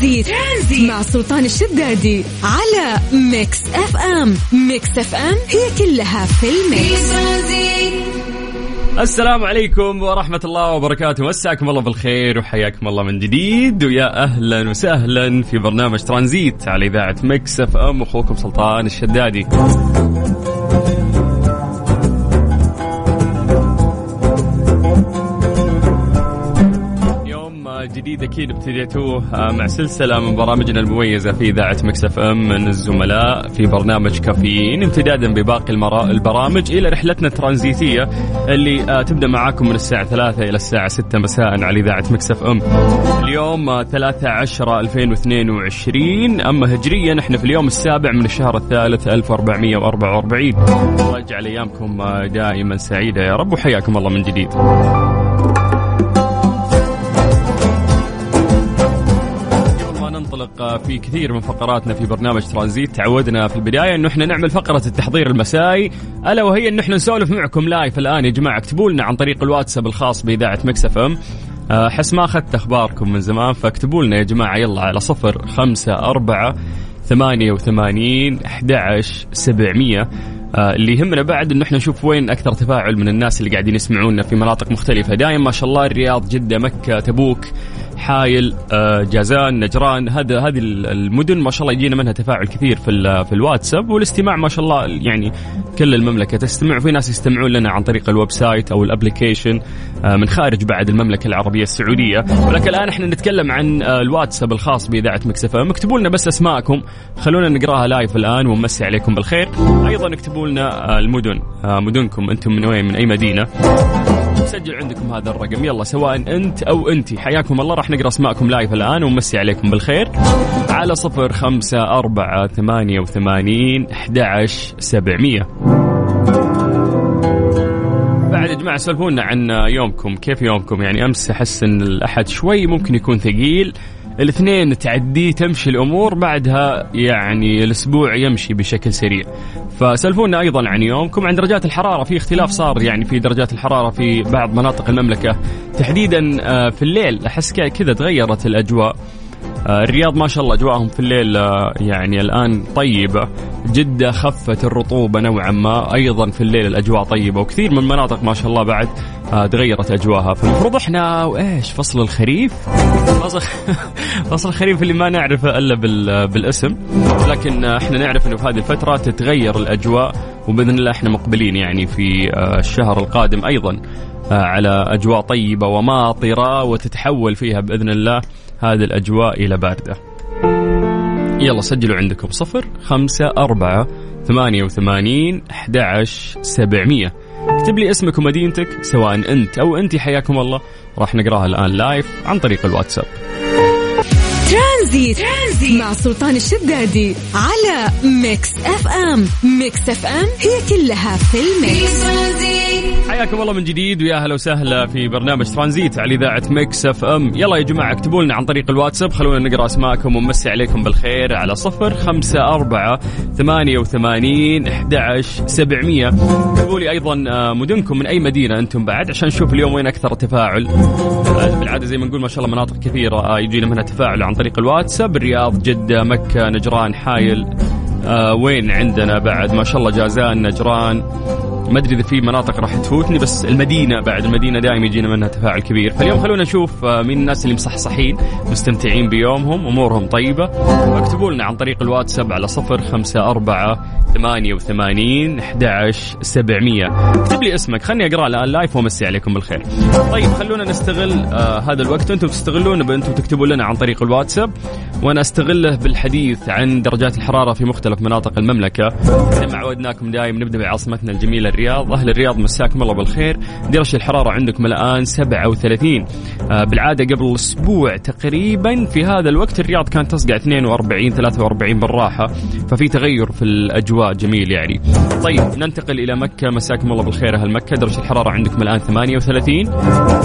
Transit, Transit. مع سلطان الشدادي على Mix FM. Mix FM هي كلها في ال mix. السلام عليكم ورحمة الله وبركاته. مساكم الله بالخير وحياكم الله من جديد. ويا أهلا وسهلا في برنامج ترانزيت على إذاعة Mix FM. أخوكم سلطان الشدادي. جديد أكيد ابتديتوه آه، مع سلسلة من برامجنا المميزة في إذاعة Mix FM من الزملاء في برنامج كافيين امتدادا بباقي البرامج إلى رحلتنا الترانزيتية اللي آه، تبدأ معاكم من الساعة 3 إلى الساعة 6 مساء على إذاعة Mix FM. اليوم 3 10 2022 أما هجريا إحنا في اليوم السابع من الشهر الثالث 1444 الله يجعل أيامكم آه، دائما سعيدة يا رب وحياكم الله من جديد. ننطلق في كثير من فقراتنا في برنامج ترانزيت. تعودنا في البداية إنه إحنا نعمل فقرة التحضير المسائي. ألا وهي انه إحنا نسولف معكم live الآن يا جماعة. اكتبوا لنا عن طريق الواتساب الخاص بإذاعة Mix FM. احس ما أخذت أخباركم من زمان فاكتبوا لنا يا جماعة. يلا على صفر خمسة أربعة ثمانية وثمانين أحد عشر سبعمية. آه، اللي يهمنا بعد إنه إحنا نشوف وين أكثر تفاعل من الناس اللي قاعدين يسمعونا في مناطق مختلفة. دائما ما شاء الله الرياض جدة مكة تبوك. حايل آه، جازان نجران هذا هذه المدن ما شاء الله يجينا منها تفاعل كثير في في الواتساب والاستماع ما شاء الله يعني كل المملكة تستمع وفي ناس يستمعون لنا عن طريق ال website أو ال application آه، من خارج بعد المملكة العربية السعودية. ولكن الآن إحنا نتكلم عن آه، الواتساب الخاص بإذاعة Mix FM اكتبوا لنا بس أسماءكم. خلونا نقراها live الآن ونمسي عليكم بالخير. أيضا اكتبوا لنا المدن مدنكم أنتم من وين؟ من أي مدينة؟ سجل عندكم هذا الرقم. يلا سواء أنت أو انت حياكم الله. راح نقرأ أسماءكم لايف الآن ونمسي عليكم بالخير. على صفر خمسة أربعة ثمانية وثمانين أحد سبعمية. بعد يا جماعة سولفونا عن يومكم كيف يومكم؟ يعني أمس أحس أن الأحد شوي ممكن يكون ثقيل. الاثنين تعدي تمشي الأمور بعدها يعني الأسبوع يمشي بشكل سريع. فسلفونا أيضا عن يومكم عن درجات الحرارة. في اختلاف صار يعني في درجات الحرارة في بعض مناطق المملكة. تحديدا آه، في الليل أحس كذا تغيرت الأجواء. آه، الرياض ما شاء الله أجواءهم في الليل آه، يعني الآن طيبة. جده خفت الرطوبة نوعا ما. أيضا في الليل الأجواء طيبة وكثير من المناطق ما شاء الله بعد تغيرت أجواءها فالمفروض إحنا وايش فصل الخريف. فصل الخريف اللي ما نعرفه إلا بالاسم. لكن إحنا نعرف إنه في هذه الفترة تتغير الأجواء وبإذن الله إحنا مقبلين يعني في الشهر القادم أيضا على أجواء طيبة وماطرة وتتحول فيها بإذن الله هذه الأجواء إلى باردة. يلا سجلوا عندكم صفر خمسة أربعة ثمانية وثمانين أحد سبعمية. اكتب لي اسمك ومدينتك سواء أنت أو أنت حياكم الله. راح نقراها الآن لايف عن طريق الواتساب. ترانزيت, ترانزيت. مع سلطان الشدادي على Mix FM. Mix FM هي كلها في ال mix. حياكم الله من جديد ويا أهلا وسهلا في برنامج ترانزيت على إذاعة Mix FM. يلا يا جماعة اكتبوا لنا عن طريق الواتساب. خلونا نقرأ أسماءكم ونمسي عليكم بالخير على صفر خمسة أربعة ثمانية وثمانين أحد سبعمية. اكتبوا لي أيضا آه، مدنكم من أي مدينة أنتم بعد؟ عشان نشوف اليوم وين أكثر تفاعل آه، بالعادة زي ما نقول ما شاء الله مناطق كثيرة آه، يجينا منها تفاعل عن طريق الواتساب. الرياض جدة مكة نجران حايل آه وين عندنا بعد؟ ما شاء الله جازان نجران. ما أدري إذا في مناطق راح تفوتني بس المدينة بعد المدينة دائما يجينا منها تفاعل كبير. فاليوم خلونا نشوف آه، مين الناس اللي مصحصحين مستمتعين بيومهم أمورهم طيبة. اكتبوا لنا عن طريق الواتساب على صفر خمسة أربعة ثمانية وثمانين أحد سبعمية. اكتب لي اسمك خلني أقرأ الآن لايف وأمسي عليكم بالخير. طيب خلونا نستغل آه هذا الوقت. أنتم تستغلونه بأنتم تكتبوا لنا عن طريق الواتساب وأنا أستغله بالحديث عن درجات الحرارة في مختلف مناطق المملكة. زي ما عودناكم دائما نبدأ بعاصمتنا الجميلة الرياض أهل الرياض مساكم الله بالخير. درجة الحرارة عندكم الآن 37 آه بالعادة قبل أسبوع تقريبا في هذا الوقت الرياض كانت تصقع 42 43 بالراحة ففي تغير في الأجواء جميل يعني. طيب ننتقل إلى مكة. مساكم الله بالخير أهل مكة. درجة الحرارة عندكم الآن 38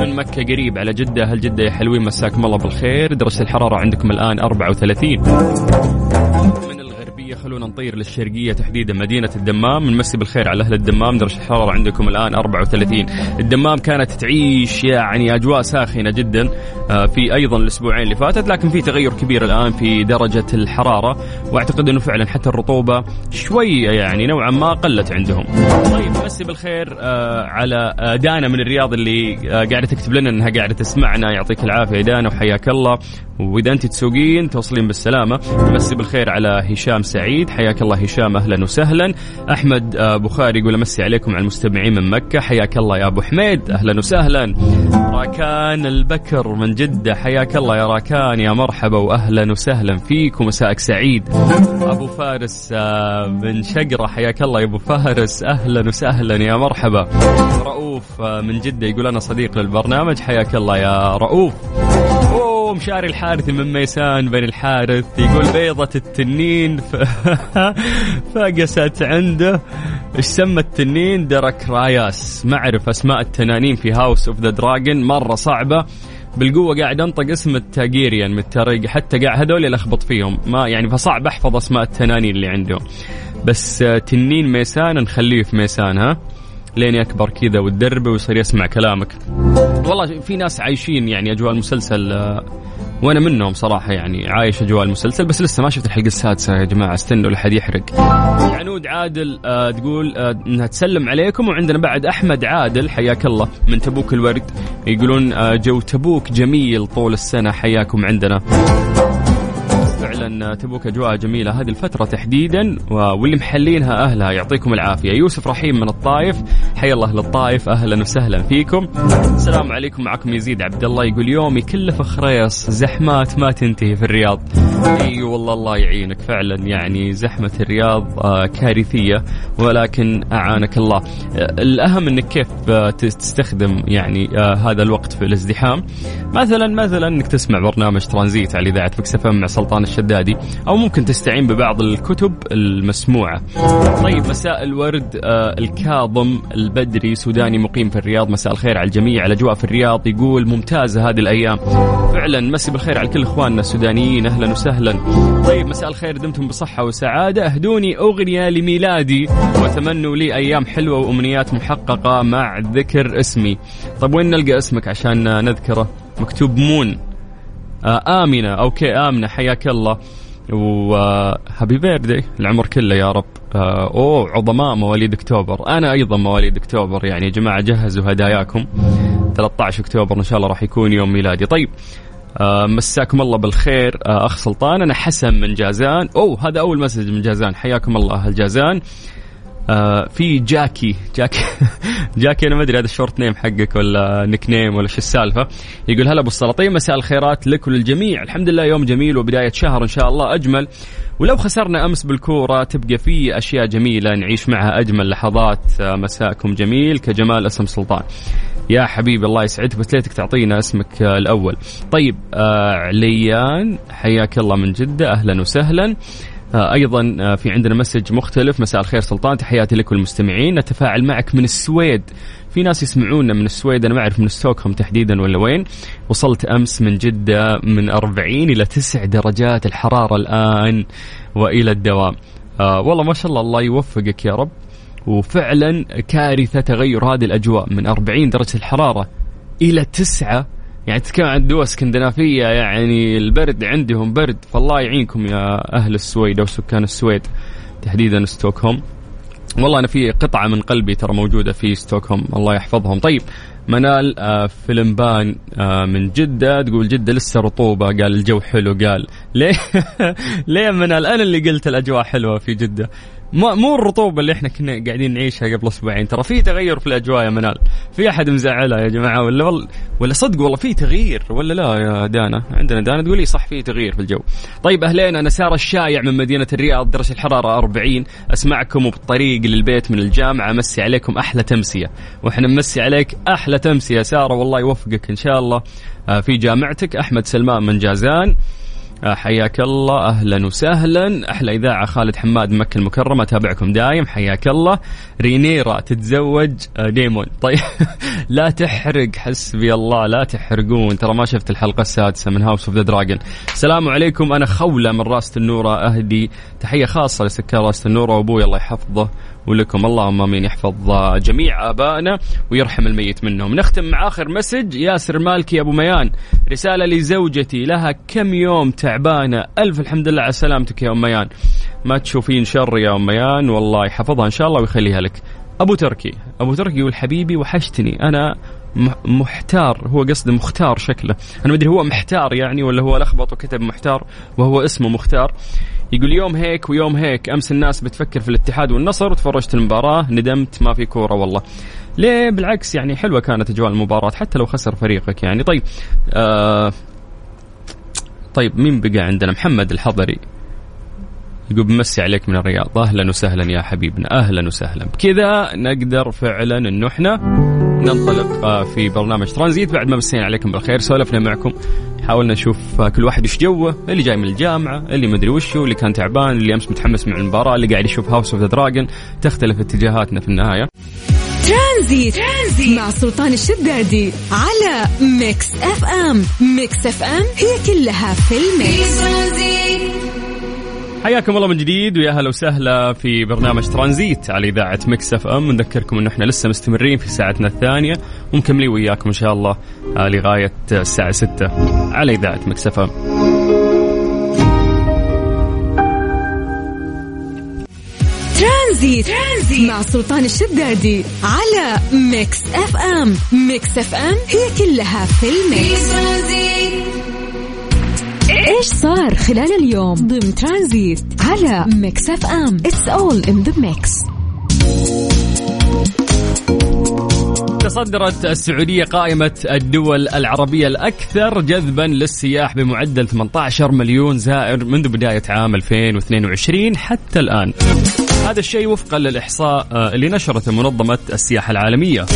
من مكة قريب على جدة أهل جدة يا حلوين مساكم الله بالخير. درجة الحرارة عندكم الآن 34 خلونا نطير للشرقية تحديدا مدينة الدمام. نمسي بالخير على أهل الدمام. درجة الحرارة عندكم الآن 34 الدمام كانت تعيش يعني أجواء ساخنة جدا آه، في أيضا الأسبوعين اللي فاتت لكن في تغير كبير الآن في درجة الحرارة. وأعتقد أنه فعلا حتى الرطوبة شوية يعني نوعا ما قلت عندهم. طيب مسي بالخير آه، على آه، دانا من الرياض اللي قاعدة تكتب لنا أنها قاعدة تسمعنا. يعطيك العافية دانا وحياك الله. وإذا أنت تسوقين توصلين بالسلامة. مسي بالخير على هشام سعيد. حياك الله هشام أهلا وسهلا. أحمد بخاري يقول امسي عليكم على المستمعين من مكة. حياك الله يا أبو حميد. أهلا وسهلا. راكان البكر من جدة. حياك الله يا راكان. يا مرحبا واهلا وسهلا فيك ومساءك سعيد. أبو فارس آه، من شقراء. حياك الله يا أبو فارس. أهلا وسهلا يا مرحبا. رؤوف آه، من جدة يقول أنا صديق للبرنامج. حياك الله يا رؤوف. مشاري الحارثي من ميسان بني الحارث يقول بيضة التنين ف... فقست عنده. إيش سمى التنين؟ Dracarys. ما اعرف أسماء التنانين في House of the Dragon مرة صعبة. بالقوة قاعد أنطق اسم ال Targaryen من الترق حتى قاعد هذول الخبط فيهم. ما يعني فصعب أحفظ أسماء التنانين اللي عندهم. بس تنين ميسان نخليه في ميسان ها؟ لين يكبر كذا وتدربه ويصير يسمع كلامك. والله في ناس عايشين يعني أجواء المسلسل آه، وأنا منهم صراحة يعني عايش أجواء المسلسل بس لسه ما شفت الحلقة السادسة يا جماعة استنوا لحد يحرق. عنود عادل آه تقول آه إنها تسلم عليكم وعندنا بعد أحمد عادل حياك الله من تبوك الورد يقولون جو تبوك جميل طول السنة حياكم عندنا. فعلا تبوك أجواء جميلة هذه الفترة تحديدا واللي محلينها أهلها يعطيكم العافية. يوسف رحيم من الطائف حي الله للطائف أهلا وسهلا فيكم. السلام عليكم معكم يزيد عبد الله يقول يومي كله في خريص زحمات ما تنتهي في الرياض. أي والله الله يعينك فعلا يعني زحمة الرياض آه، كارثية ولكن أعانك الله. الأهم إنك كيف آه، تستخدم يعني آه، هذا الوقت في الازدحام مثلا مثلا إنك تسمع برنامج ترانزيت على إذاعة مكسفه مع سلطان الشدادي أو ممكن تستعين ببعض الكتب المسموعة. طيب مساء الورد. الكاظم البدري سوداني مقيم في الرياض. مساء الخير على الجميع. الاجواء في الرياض يقول ممتازة هذه الأيام. فعلا مسي بالخير على كل إخواننا السودانيين. أهلا وسهلا. طيب مساء الخير دمتم بصحة وسعادة. أهدوني أغنية لميلادي وتمنوا لي أيام حلوة وأمنيات محققة مع ذكر اسمي. طيب وين نلقى اسمك عشان نذكره؟ مكتوب moon. آه آمنة. okay آمنة. حياك الله. و happy birthday العمر كله يا رب. آه أوه عظماء مواليد أكتوبر. أنا أيضا مواليد أكتوبر. يعني يا جماعة جهزوا هداياكم. 13 أكتوبر إن شاء الله راح يكون يوم ميلادي. طيب آه مساكم الله بالخير. آه أخ سلطان أنا حسن من جازان. أوه هذا أول message من جازان. حياكم الله أهل جازان. آه في جاكي. جاكي. جاكي أنا ما أدري هذا ال short name حقك ولا nickname ولا شو السالفة. يقول هلا أبو السلاطين مساء الخيرات لك وللجميع. الحمد لله يوم جميل وبداية شهر إن شاء الله أجمل. ولو خسرنا أمس بالكورة تبقى في أشياء جميلة نعيش معها أجمل لحظات. آه مساكم جميل كجمال اسم سلطان. يا حبيبي الله يسعدك بس ليتك تعطينا اسمك آه الأول. طيب آه عليان حياك الله من جدة أهلا وسهلا. أيضا آه، في عندنا message مختلف. مساء الخير سلطان تحياتي لكم المستمعين نتفاعل معك من السويد. في ناس يسمعونا من السويد أنا ما أعرف من ستوكهولم تحديدا ولا وين. وصلت أمس من جدة من 40 إلى 9 درجات الحرارة الآن وإلى الدوام. آه والله ما شاء الله الله يوفقك يا رب. وفعلا كارثة تغير هذه الأجواء من 40 درجة الحرارة إلى 9 يعني تتكلم عن دول اسكندنافية يعني البرد عندهم برد. فالله يعينكم يا أهل السويد أو سكان السويد تحديدا ستوكهولم. والله أنا في قطعة من قلبي ترى موجودة في ستوكهولم. الله يحفظهم. طيب منال آه فيلمبان آه من جدة. تقول جدة لسه رطوبة. قال الجو حلو. قال ليه؟ ليه منال؟ أنا اللي قلت الأجواء حلوة في جدة. مو الرطوبة اللي إحنا كنا قاعدين نعيشها قبل أسبوعين. ترى في تغير في الأجواء يا منال. في أحد مزعلها يا جماعة ولا ولا, ولا صدق والله في تغيير ولا لا يا دانا؟ عندنا دانا تقول لي صح في تغيير في الجو. طيب اهلين أنا ساره الشايع من مدينة الرياض درجة الحرارة 40 أسمعكم وبالطريق للبيت من الجامعة. امسي عليكم أحلى تمسية. وإحنا نمسي عليك أحلى تمسية. سارة والله يوفقك إن شاء الله. آه، في جامعتك أحمد سلمان من جازان. حياك الله. أهلا وسهلا. أحلى إذاعة خالد حماد مكة المكرمة. أتابعكم دايم. حياك الله. Rhaenyra تتزوج. آه، Daemon. طيب. لا تحرق. حسبي الله. لا تحرقون. ترى ما شفت الحلقة السادسة من House of the Dragon السلام عليكم. أنا خولة من راس تنورة. أهدي تحية خاصة لسكان راس تنورة. وابوي الله يحفظه. ولكم اللهم امين يحفظ جميع آبائنا ويرحم الميت منهم. نختم مع آخر message. ياسر مالكي أبو ميان. رسالة لزوجتي. لها كم يوم تعبانة. ألف الحمد لله على سلامتك يا أم ميان. ما تشوفين شر يا أم ميان. والله يحفظها إن شاء الله ويخليها لك. أبو تركي. أبو تركي يقول حبيبي وحشتني. أنا محتار. هو قصده مختار شكله. أنا ما أدري هو محتار يعني ولا هو لخبط وكتب محتار وهو اسمه مختار. يقول يوم هيك ويوم هيك أمس الناس بتفكر في الاتحاد والنصر وتفرجت المباراة ندمت ما في كورة والله. ليه؟ بالعكس يعني حلوة كانت أجواء المباراة حتى لو خسر فريقك يعني. طيب آه طيب مين بقى عندنا؟ محمد الحضري يقول بمسي عليك من الرياض. أهلا وسهلا يا حبيبنا أهلا وسهلا. بكذا نقدر فعلا انه إحنا ننطلق آه، في برنامج ترانزيت بعد ما مسينا عليكم بالخير. سولفنا معكم حاولنا نشوف كل واحد إيش جوه اللي جاي من الجامعة اللي مدري وشو اللي كان تعبان اللي أمس متحمس مع المباراة اللي قاعد يشوف House of the Dragon تختلف اتجاهاتنا في النهاية. ترانزيت مع سلطان الشدادي على Mix FM Mix FM هي كلها في ال mix. حياكم الله من جديد ويا هلا وسهلا في برنامج ترانزيت على إذاعة Mix FM نذكركم انه إحنا لسه مستمرين في ساعتنا الثانية ومكملين وياكم إن شاء الله آه، لغاية الساعة 6 على إذاعة Mix FM. ترانزيت. ترانزيت مع سلطان الشدادي على Mix FM Mix FM هي كلها في ال mix إيش صار خلال اليوم ضمن ترانزيت على Mix FM it's all in the mix تصدرت السعودية قائمة الدول العربية الأكثر جذبا للسياح بمعدل 18 مليون زائر منذ بداية عام 2022 حتى الآن. هذا الشيء وفقا للإحصاء آه، اللي نشرته منظمة السياحة العالمية.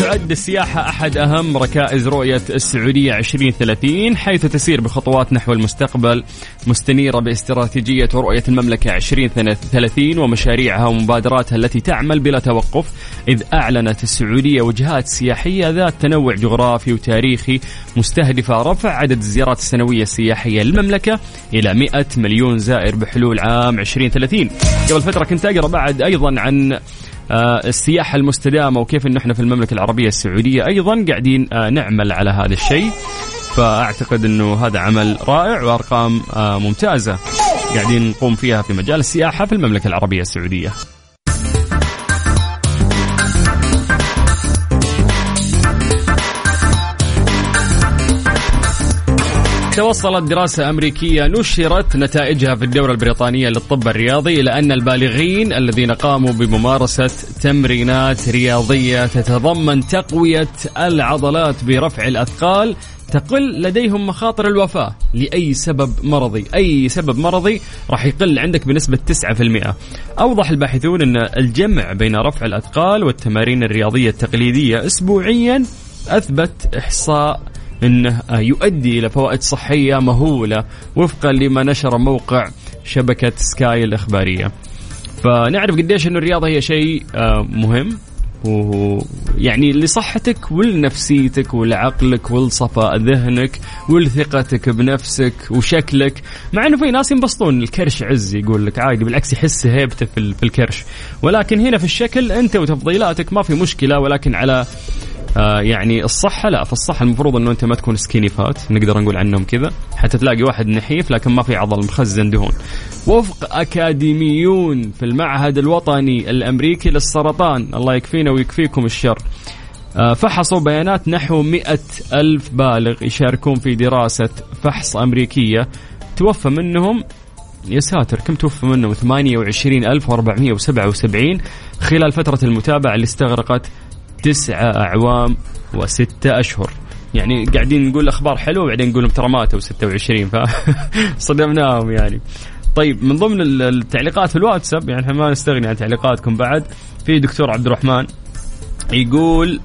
تعد السياحة أحد أهم ركائز رؤية السعودية 2030 حيث تسير بخطوات نحو المستقبل مستنيرة باستراتيجية رؤية المملكة 2030 ومشاريعها ومبادراتها التي تعمل بلا توقف إذ أعلنت السعودية وجهات سياحية ذات تنوع جغرافي وتاريخي مستهدفة رفع عدد الزيارات السنوية السياحية للمملكة إلى 100 مليون زائر بحلول عام 2030 قبل فترة كنت أقرأ بعد أيضا عن آه، السياحة المستدامة وكيف انه إحنا في المملكة العربية السعودية أيضا قاعدين آه، نعمل على هذا الشيء فأعتقد إنه هذا عمل رائع وأرقام آه، ممتازة قاعدين نقوم فيها في مجال السياحة في المملكة العربية السعودية. توصلت دراسة أمريكية نشرت نتائجها في الدورة البريطانية للطب الرياضي إلى أن البالغين الذين قاموا بممارسة تمرينات رياضية تتضمن تقوية العضلات برفع الأثقال تقل لديهم مخاطر الوفاة لأي سبب مرضي. أي سبب مرضي راح يقل عندك بنسبة 9% أوضح الباحثون أن الجمع بين رفع الأثقال والتمارين الرياضية التقليدية أسبوعيا أثبت إحصاء إنه يؤدي إلى فوائد صحية مهولة وفقا لما نشر موقع شبكة سكاي الإخبارية. فنعرف قديش إنه الرياضة هي شيء آه، مهم ويعني لصحتك ولنفسيتك ولعقلك ولصفاء ذهنك ولثقتك بنفسك وشكلك مع إنه في ناس ينبسطون الكرش عز يقول لك عادي بالعكس يحس هيبته في الكرش ولكن هنا في الشكل أنت وتفضيلاتك ما في مشكلة ولكن على آه يعني الصحة لا في الصحة المفروض إنه أنت ما تكون سكيني فات نقدر نقول عنهم كذا. حتى تلاقي واحد نحيف لكن ما في عضل مخزن دهون. وفق أكاديميون في المعهد الوطني الأمريكي للسرطان الله يكفينا ويكفيكم الشر. آه فحصوا بيانات نحو مئة ألف بالغ يشاركون في دراسة فحص أمريكية. توفى منهم يا ساتر كم توفى منهم؟ 28477 خلال فترة المتابعة اللي استغرقت تسعة أعوام وستة أشهر. يعني قاعدين نقول أخبار حلوة وبعدين نقول ترى ماتوا 26 فصدمناهم يعني. طيب من ضمن التعليقات في الواتساب يعني إحنا ما نستغني عن تعليقاتكم بعد في دكتور عبد الرحمن يقول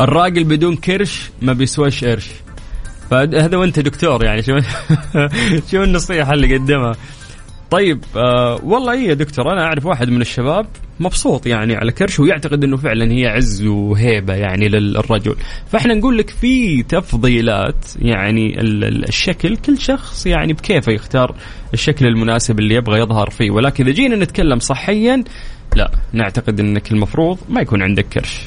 الراجل بدون كرش ما بيسواش قرش. فهذا وأنت دكتور يعني شو شو النصيحة اللي قدمها؟ طيب آه والله إيه يا دكتور أنا أعرف واحد من الشباب مبسوط يعني على كرش ويعتقد إنه فعلا هي عز وهيبة يعني للرجل. فإحنا نقول لك في تفضيلات يعني الشكل كل شخص يعني بكيفه يختار الشكل المناسب اللي يبغى يظهر فيه. ولكن إذا جينا نتكلم صحيا لا نعتقد إنك المفروض ما يكون عندك كرش.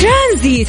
ترانزيت,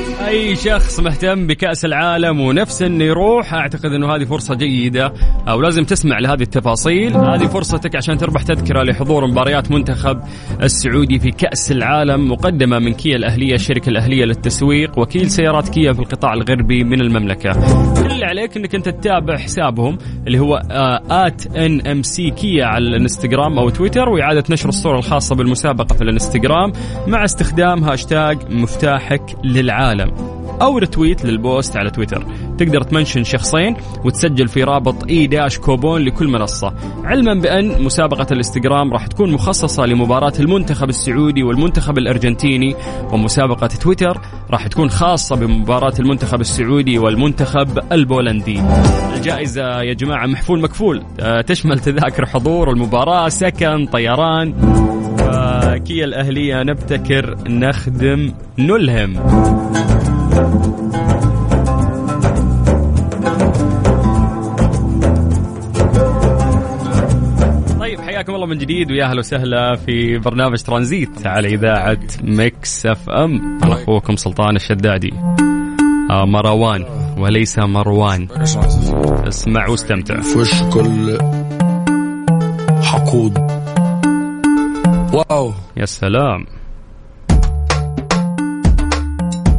أي شخص مهتم بكأس العالم ونفسه إنه يروح أعتقد إنه هذه فرصة جيدة. أو لازم تسمع لهذه التفاصيل. هذه فرصتك عشان تربح تذكرة لحضور مباريات منتخب السعودي في كأس العالم مقدمة من كيا الأهلية الشركة الأهلية للتسويق وكيل سيارات كيا في القطاع الغربي من المملكة. كل اللي عليك إنك أنت تتابع حسابهم اللي هو at NMC Kia على الإنستغرام أو تويتر وإعادة نشر الصورة الخاصة بالمسابقة في الإنستغرام مع استخدام هاشتاج مفتاحك للعالم. أو retweet لل post على تويتر. تقدر ت mention شخصين وتسجل في رابط e dash coupon لكل منصة. علما بأن مسابقة الإنستغرام راح تكون مخصصة لمباراة المنتخب السعودي والمنتخب الأرجنتيني ومسابقة تويتر راح تكون خاصة بمباراة المنتخب السعودي والمنتخب البولندي. الجائزة يا جماعة محفول مكفول. آه، تشمل تذاكر حضور المباراة سكن طيران. كيا الأهلية نبتكر نخدم نلهم. طيب حياكم الله من جديد ويا أهلا وسهلا في برنامج ترانزيت على إذاعة Mix FM. أنا أخوكم سلطان الشدادي. آه مروان وليس مروان. اسمع واستمتع فش كل حقود. واو. يا سلام.